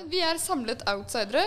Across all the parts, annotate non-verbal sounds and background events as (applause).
Men vi er samlet outsidere.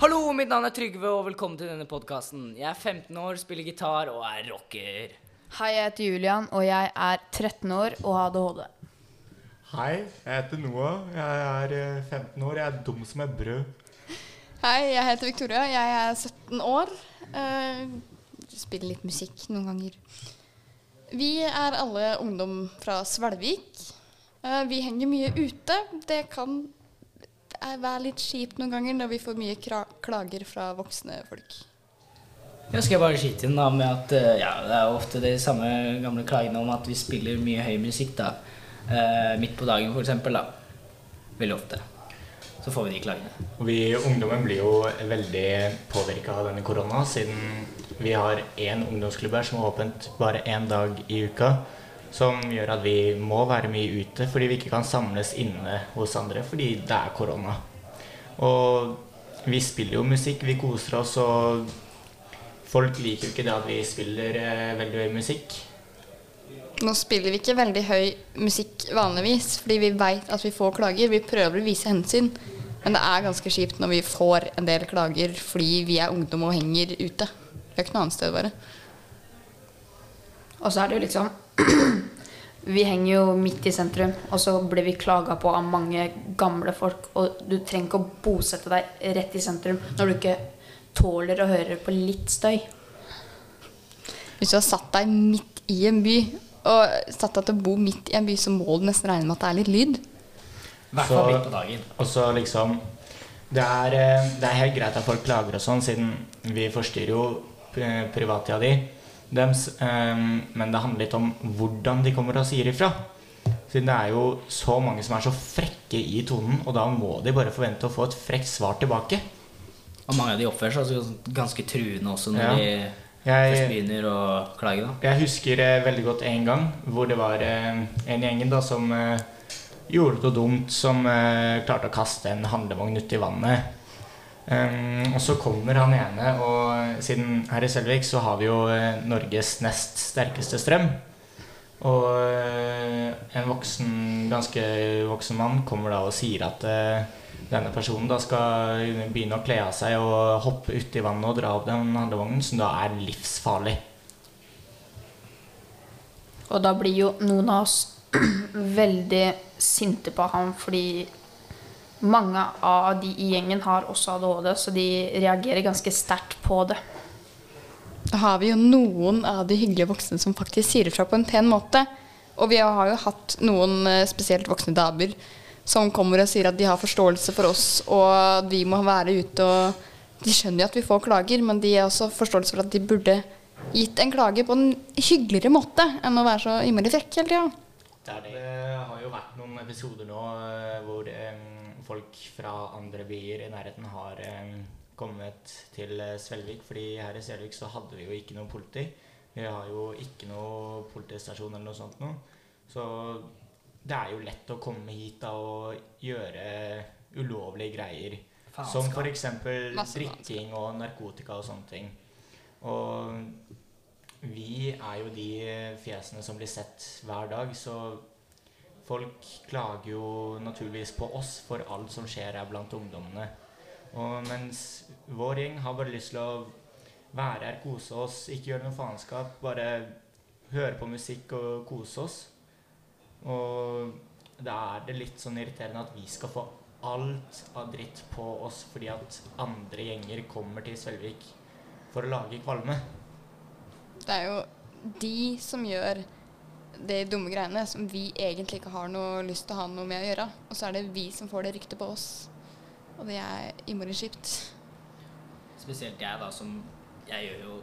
Hallo, mitt navn er Trygve, og velkommen til denne podkasten. Jeg er 15 år, spiller gitar og er rocker. Hei, jeg heter Julian, og jeg er 13 år og har ADHD. Hei, jeg heter Noah. Jeg er eh, 15 år. Jeg er dum som et brød. Hei, jeg heter Victoria. Jeg er 17 år. Uh, spiller litt musikk noen ganger. Vi er alle ungdom fra Svelvik. Uh, vi henger mye ute. Det kan eh, være litt kjipt noen ganger når vi får mye kra klager fra voksne folk. Jeg skal bare skyte inn da med at eh, ja, det er ofte de samme gamle klagene om at vi spiller mye høy musikk da. Eh, midt på dagen, eksempel. Da. Veldig ofte. Så får vi de klagene. Vi ungdommen blir jo veldig påvirka av denne korona, siden vi har én ungdomsklubb her som er åpent bare én dag i uka. Som gjør at vi må være mye ute fordi vi ikke kan samles inne hos andre fordi det er korona. Og vi spiller jo musikk, vi koser oss, og folk liker jo ikke det at vi spiller eh, veldig høy musikk. Nå spiller vi ikke veldig høy musikk vanligvis, fordi vi veit at vi får klager. Vi prøver å vise hensyn, men det er ganske kjipt når vi får en del klager fordi vi er ungdom og henger ute. Vi har ikke noe annet sted å være. Og så er det jo liksom (clears throat) Vi henger jo midt i sentrum, og så blir vi klaga på av mange gamle folk. Og du trenger ikke å bosette deg rett i sentrum når du ikke tåler å høre på litt støy. Hvis du har satt deg midt i en by, og satt deg til å bo midt i en by, så må du nesten regne med at det er litt lyd. I hvert fall midt på dagen. Og så liksom det er, eh, det er helt greit at folk klager og sånn, siden vi forstyrrer jo eh, privattida di. Dems, eh, men det handler litt om hvordan de kommer og sier ifra. Siden det er jo så mange som er så frekke i tonen, og da må de bare forvente å få et frekt svar tilbake. Og mange av de oppfører seg altså ganske truende også når Ja. de Jeg, først begynner å klage. da. Jeg husker eh, veldig godt en gang hvor det var eh, en i gjengen da som eh, gjorde noe dumt, som eh, klarte å kaste en handlevogn uti vannet. Um, og så kommer han ene, og siden her i Selvik så har vi jo eh, Norges nest sterkeste strøm. Og eh, en voksen, ganske voksen mann kommer da og sier at denne personen da skal begynne å kle av seg og hoppe uti vannet og dra opp den handlevognen, som da er livsfarlig. Og da blir jo noen av oss (clears throat) veldig sinte på ham fordi mange av de i gjengen har også ADHD, så de reagerer ganske sterkt på det. Da har vi jo noen av de hyggelige voksne som faktisk sier ifra på en pen måte. Og vi har jo hatt noen eh, spesielt voksne damer som kommer og sier at de har forståelse for oss, og vi må være ute og De skjønner jo at vi får klager, men de har også forståelse for at de burde gitt en klage på en hyggeligere måte enn å være så innmari frekk hele tida. Det har jo vært noen episoder nå eh, hvor eh, folk fra andre byer i nærheten har eh, kommet til Svelvik. fordi her i Svelvik så hadde vi jo ikke noe politi. Vi har jo ikke noe politistasjon eller noe sånt noe. Så det er jo lett å komme hit da og gjøre ulovlige greier. Som Faenskap. f.eks. Masse drikking og narkotika og sånne ting. Og vi er jo de fjesene som blir sett hver dag, så folk klager jo naturligvis på oss for alt som skjer her blant ungdommene. Og mens vår gjeng har bare lyst til å være her, kose oss, ikke gjøre noe faenskap, bare høre på musikk og kose oss. Og da er det litt sånn irriterende at vi skal få alt av dritt på oss fordi at andre gjenger kommer til Svelvik for å lage kvalme. Det er jo de som gjør de dumme greiene som vi egentlig ikke har noe lyst til å ha noe med å gjøre. Og så er det vi som får det ryktet på oss. Og det er innmari kjipt. Spesielt jeg, da, som Jeg gjør jo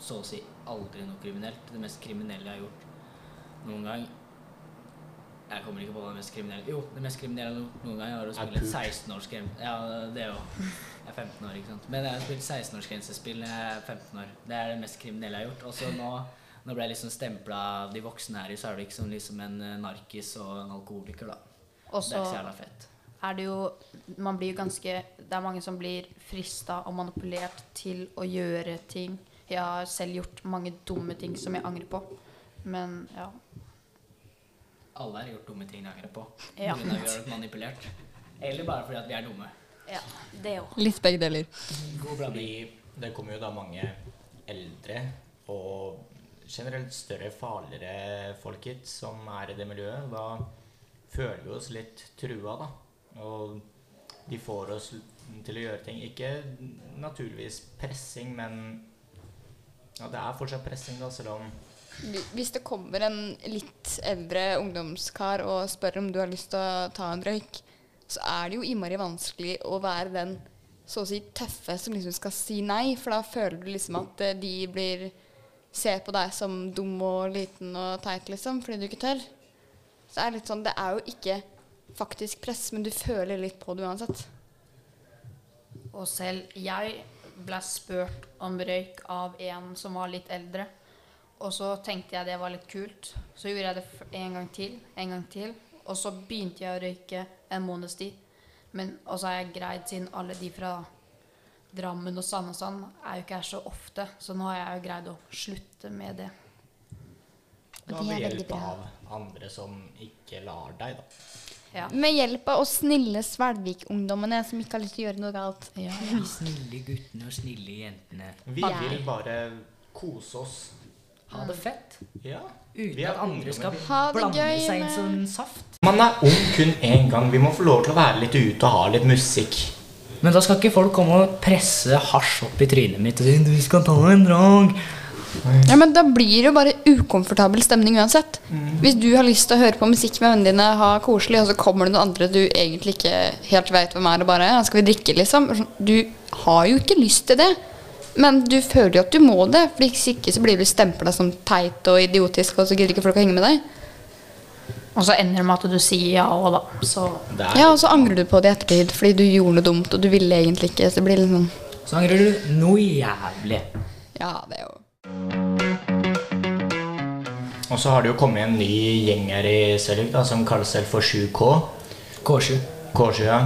så å si aldri noe kriminelt. Det mest kriminelle jeg har gjort noen gang Jeg kommer ikke på det mest kriminelle Jo, det mest kriminelle har noen gang Jeg å Er spille et pult. 16-årsgrense. Ja, det òg. Jeg er 15 år, ikke sant. Men jeg har spilt 16-årsgrensespill når jeg er 15 år. Det er det mest kriminelle jeg har gjort. Og så nå, nå ble jeg liksom stempla av de voksne her i Sølvik som liksom en eh, narkis og en alkoholiker, da. Også, Det er ikke så jævla fett. er det jo Man blir jo ganske Det er mange som blir frista og manipulert til å gjøre ting. Jeg har selv gjort mange dumme ting som jeg angrer på. Men ja. Alle har gjort dumme ting de angrer på. Ja. Vi har blitt manipulert. Eller bare fordi at vi er dumme. ja det òg. Litt begge deler. God blanding. Det kommer jo da mange eldre og generelt større, farligere folk hit som er i det miljøet. Da føler vi oss litt trua, da. Og de får oss til å gjøre ting. Ikke naturligvis pressing, men ja, det er fortsatt pressing, da, selv om Hvis det kommer en litt eldre ungdomskar og spør om du har lyst til å ta en røyk, så er det jo innmari vanskelig å være den så å si tøffe som liksom skal si nei, for da føler du liksom at eh, de blir ser på deg som dum og liten og teit, liksom, fordi du ikke tør. Så det er litt sånn Det er jo ikke faktisk press, men du føler litt på det uansett. Og selv jeg ble spurt om røyk av en som var litt eldre. Og så tenkte jeg det var litt kult. Så gjorde jeg det en gang til, en gang til. Og så begynte jeg å røyke en måneds tid. Men og så har jeg greid, siden alle de fra Drammen og Sandnessand er jo ikke her så ofte, så nå har jeg jo greid å slutte med det. da det er veldig hjelp bra. av andre som ikke lar deg, da. Ja. Med hjelp av oss snille Svelvik-ungdommene som ikke har lyst til å gjøre noe galt. Ja. De snille guttene og snille jentene. Vi vil bare kose oss. Ha det fett. Ja. Uten at andre skal blande gøy seg inn som saft. Man er ung kun én gang. Vi må få lov til å være litt ute og ha litt musikk. Men da skal ikke folk komme og presse hasj opp i trynet mitt og si 'du skal ta en drag'. Ja, men Da blir det jo bare ukomfortabel stemning uansett. Hvis du har lyst til å høre på musikk med vennene dine, ha koselig, og så kommer det noen andre du egentlig ikke helt vet hvem er, og bare ja, 'Skal vi drikke', liksom? Sånn, Du har jo ikke lyst til det. Men du føler jo at du må det, for hvis ikke så blir du stempla som teit og idiotisk, og så gidder ikke folk å henge med deg. Og så ender det med at du sier ja òg, da. Så Ja, Og så angrer du på det i ettertid fordi du gjorde noe dumt, og du ville egentlig ikke. Så det blir litt sånn Så angrer du noe jævlig. Ja, det er jo Og så har det jo kommet en ny gjeng her i Sølvik da, som kaller seg for 7K. K7. K7, ja.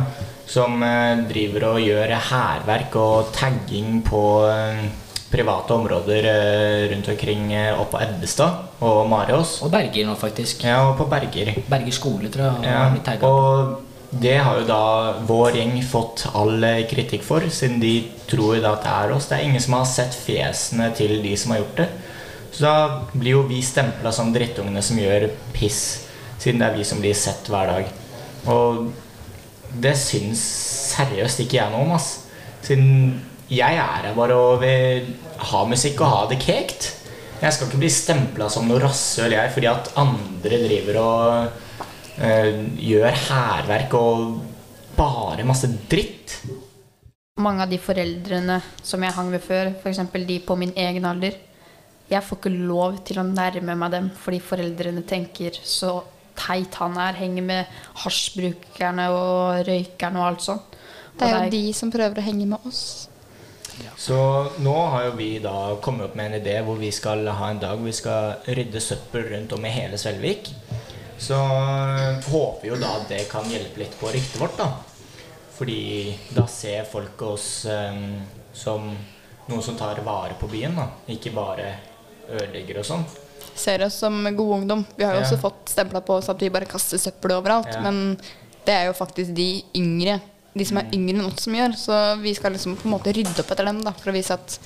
Som eh, driver og gjør hærverk og tagging på eh, private områder eh, rundt omkring oppe på Ebbestad og Marios. Og Berger nå, faktisk. Ja, og på Berger. Berger skole, tror jeg. Ja, og det har jo da vår gjeng fått all kritikk for, siden de tror jo da at det er oss. Det er ingen som har sett fjesene til de som har gjort det. Så da blir jo vi stempla som drittungene som gjør piss, siden det er vi som blir sett hver dag. Og det syns seriøst ikke jeg noe om, ass. Siden jeg er her bare og vil ha musikk og ha det kekt. Jeg skal ikke bli stempla som noe rasshøl, fordi at andre driver og eh, gjør hærverk og bare masse dritt. mange av de foreldrene som jeg hang ved før, f.eks. de på min egen alder, jeg får ikke lov til å nærme meg dem fordi foreldrene tenker så teit han er, henger med hasjbrukerne og røykerne og alt sånt. Det er jo de som prøver å henge med oss. Så nå har jo vi da kommet opp med en idé hvor vi skal ha en dag hvor vi skal rydde søppel rundt om i hele Svelvik. Så håper vi jo da at det kan hjelpe litt på ryktet vårt, da. Fordi da ser folk oss um, som noen som tar vare på byen, da. Ikke bare ødelegger og sånn. Ser oss som god ungdom. Vi har jo også fått stempla på oss at vi bare kaster søppel overalt. Men det er jo faktisk de yngre, de som er yngre enn oss, som gjør. Så vi skal liksom på en måte rydde opp etter dem da, for å vise at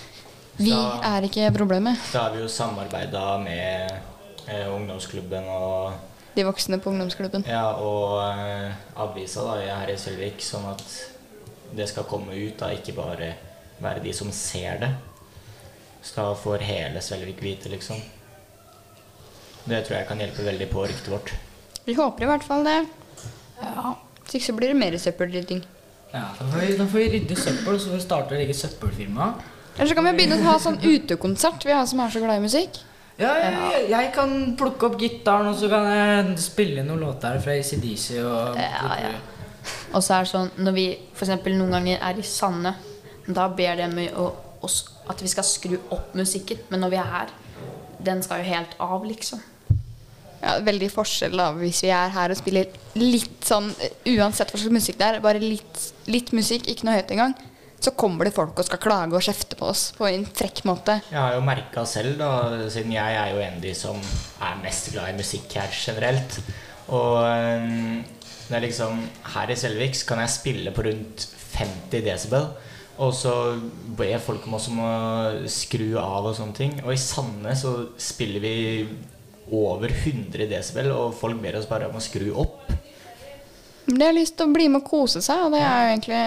vi da, er ikke problemet. Da har vi jo samarbeida med eh, ungdomsklubben og, De voksne på ungdomsklubben. ja, og eh, avisa da, her i Sølvik, sånn at det skal komme ut, da, ikke bare være de som ser det. Så da får hele Svelvik vite, liksom. Det tror jeg kan hjelpe veldig på ryktet vårt. Vi håper i hvert fall det. Ja. Hvis ikke så blir det mer søppelrydding. Ja, da får, vi, da får vi rydde søppel, så får vi starte et eget søppelfirma. Eller så kan vi begynne å ha sånn utekonsert, vi har som er så glad i musikk. Ja, jeg, jeg kan plukke opp gitaren, og så kan jeg spille noen låter fra ACDC og Ja, ja. Og så er det sånn når vi f.eks. noen ganger er i Sande, da ber de oss at vi skal skru opp musikken. Men når vi er her, den skal jo helt av, liksom. Ja, veldig forskjell da hvis vi er her og spiller litt sånn eh, Uansett hva slags musikk det er, bare litt, litt musikk, ikke noe høyt engang, så kommer det folk og skal klage og kjefte på oss på en frekk måte. Jeg har jo merka selv, da, siden jeg er jo en av de som er mest glad i musikk her generelt. Og det er liksom Her i Selvik kan jeg spille på rundt 50 desibel. Og så ber folk om om å skru av og sånne ting. Og i Sandnes så spiller vi over 100 desibel, og folk ber oss bare om å skru opp. Men de har lyst til å bli med og kose seg, og det er jo egentlig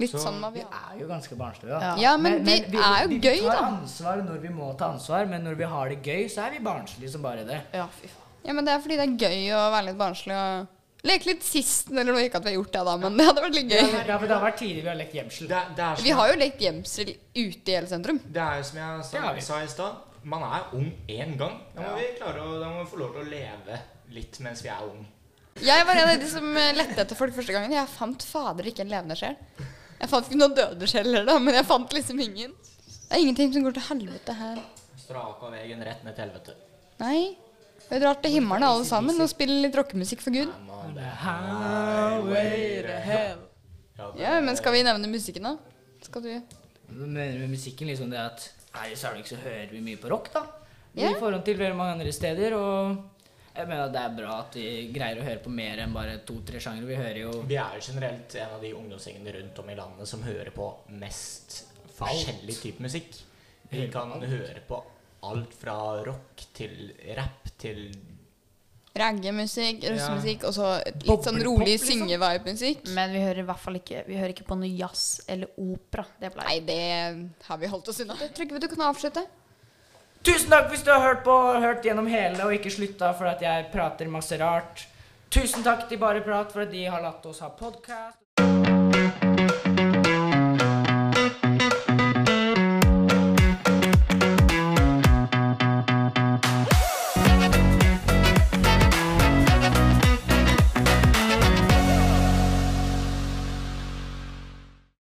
litt Så sånn man Vi er jo ganske barnslige, da. Ja. Ja, men vi er jo vi, gøy, Vi tar ansvar når vi må ta ansvar, men når vi har det gøy, så er vi barnslige som bare det. Ja, fy faen. Ja, men det er fordi det er gøy å være litt barnslig og leke litt sist, eller noe. Ikke at vi har gjort det, da, men det hadde vært litt gøy. ja, for det har vært tidlig vi har lekt gjemsel. Det, det som Vi har jo lekt gjemsel ute i hele sentrum. Det er jo som jeg sa, sa i stad. Man er ung én gang. Da må Ja. vi klare å, da må vi få lov til å leve litt mens vi er ung. Jeg var en av de som eh, lette etter folk første gangen. Jeg fant fader ikke en levende sjel. Jeg fant ikke noen døde sjeler, da, men jeg fant liksom ingen. Det er ingenting som går til helvete her. Straka veien rett ned til helvete. Nei. Vi drar til himmelen alle sammen og spiller litt rockemusikk for Gud. Ja, men skal vi nevne musikken, da? Skal du? Mener med musikken liksom det at her i Sælvik så hører vi mye på rock, da. Ja. I forhold til veldig mange andre steder. Og jeg mener at det er bra at vi greier å høre på mer enn bare to-tre sjangere. Vi hører jo Vi er jo generelt en av de ungdomsgjengene rundt om i landet som hører på mest forskjellig type musikk. Vi kan høre på alt fra rock til rap til Raggemusikk, russemusikk og så litt sånn rolig liksom. syngevibe-musikk. Men vi hører i hvert fall ikke Vi hører ikke på noe jazz eller opera. Det Nei, det har vi holdt oss unna. Trygve, du kan avslutte. Tusen takk hvis du har hørt på, hørt gjennom hele og ikke slutta for at jeg prater masse rart. Tusen takk til Bare Prat for at de har latt oss ha podkast.